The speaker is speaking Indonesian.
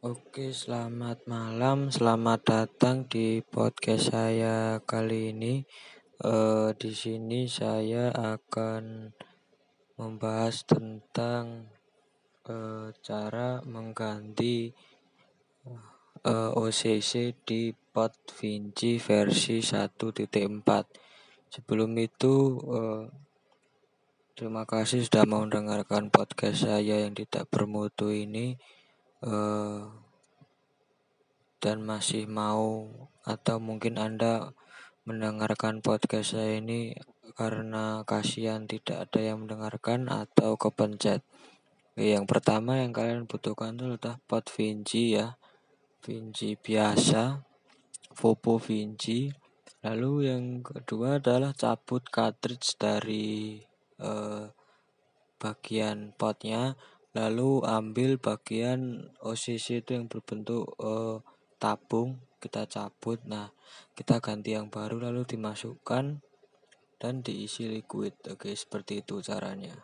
Oke, selamat malam, selamat datang di podcast saya kali ini. Eh, di sini saya akan membahas tentang eh, cara mengganti eh, OCC di Pod Vinci versi 1.4. Sebelum itu, eh, terima kasih sudah mau mendengarkan podcast saya yang tidak bermutu ini uh, dan masih mau atau mungkin Anda mendengarkan podcast saya ini karena kasihan tidak ada yang mendengarkan atau kepencet. Yang pertama yang kalian butuhkan itu adalah pot Vinci ya. Vinci biasa, Popo Vinci. Lalu yang kedua adalah cabut cartridge dari eh, bagian potnya lalu ambil bagian OCC itu yang berbentuk uh, tabung kita cabut. Nah kita ganti yang baru lalu dimasukkan dan diisi liquid. Oke seperti itu caranya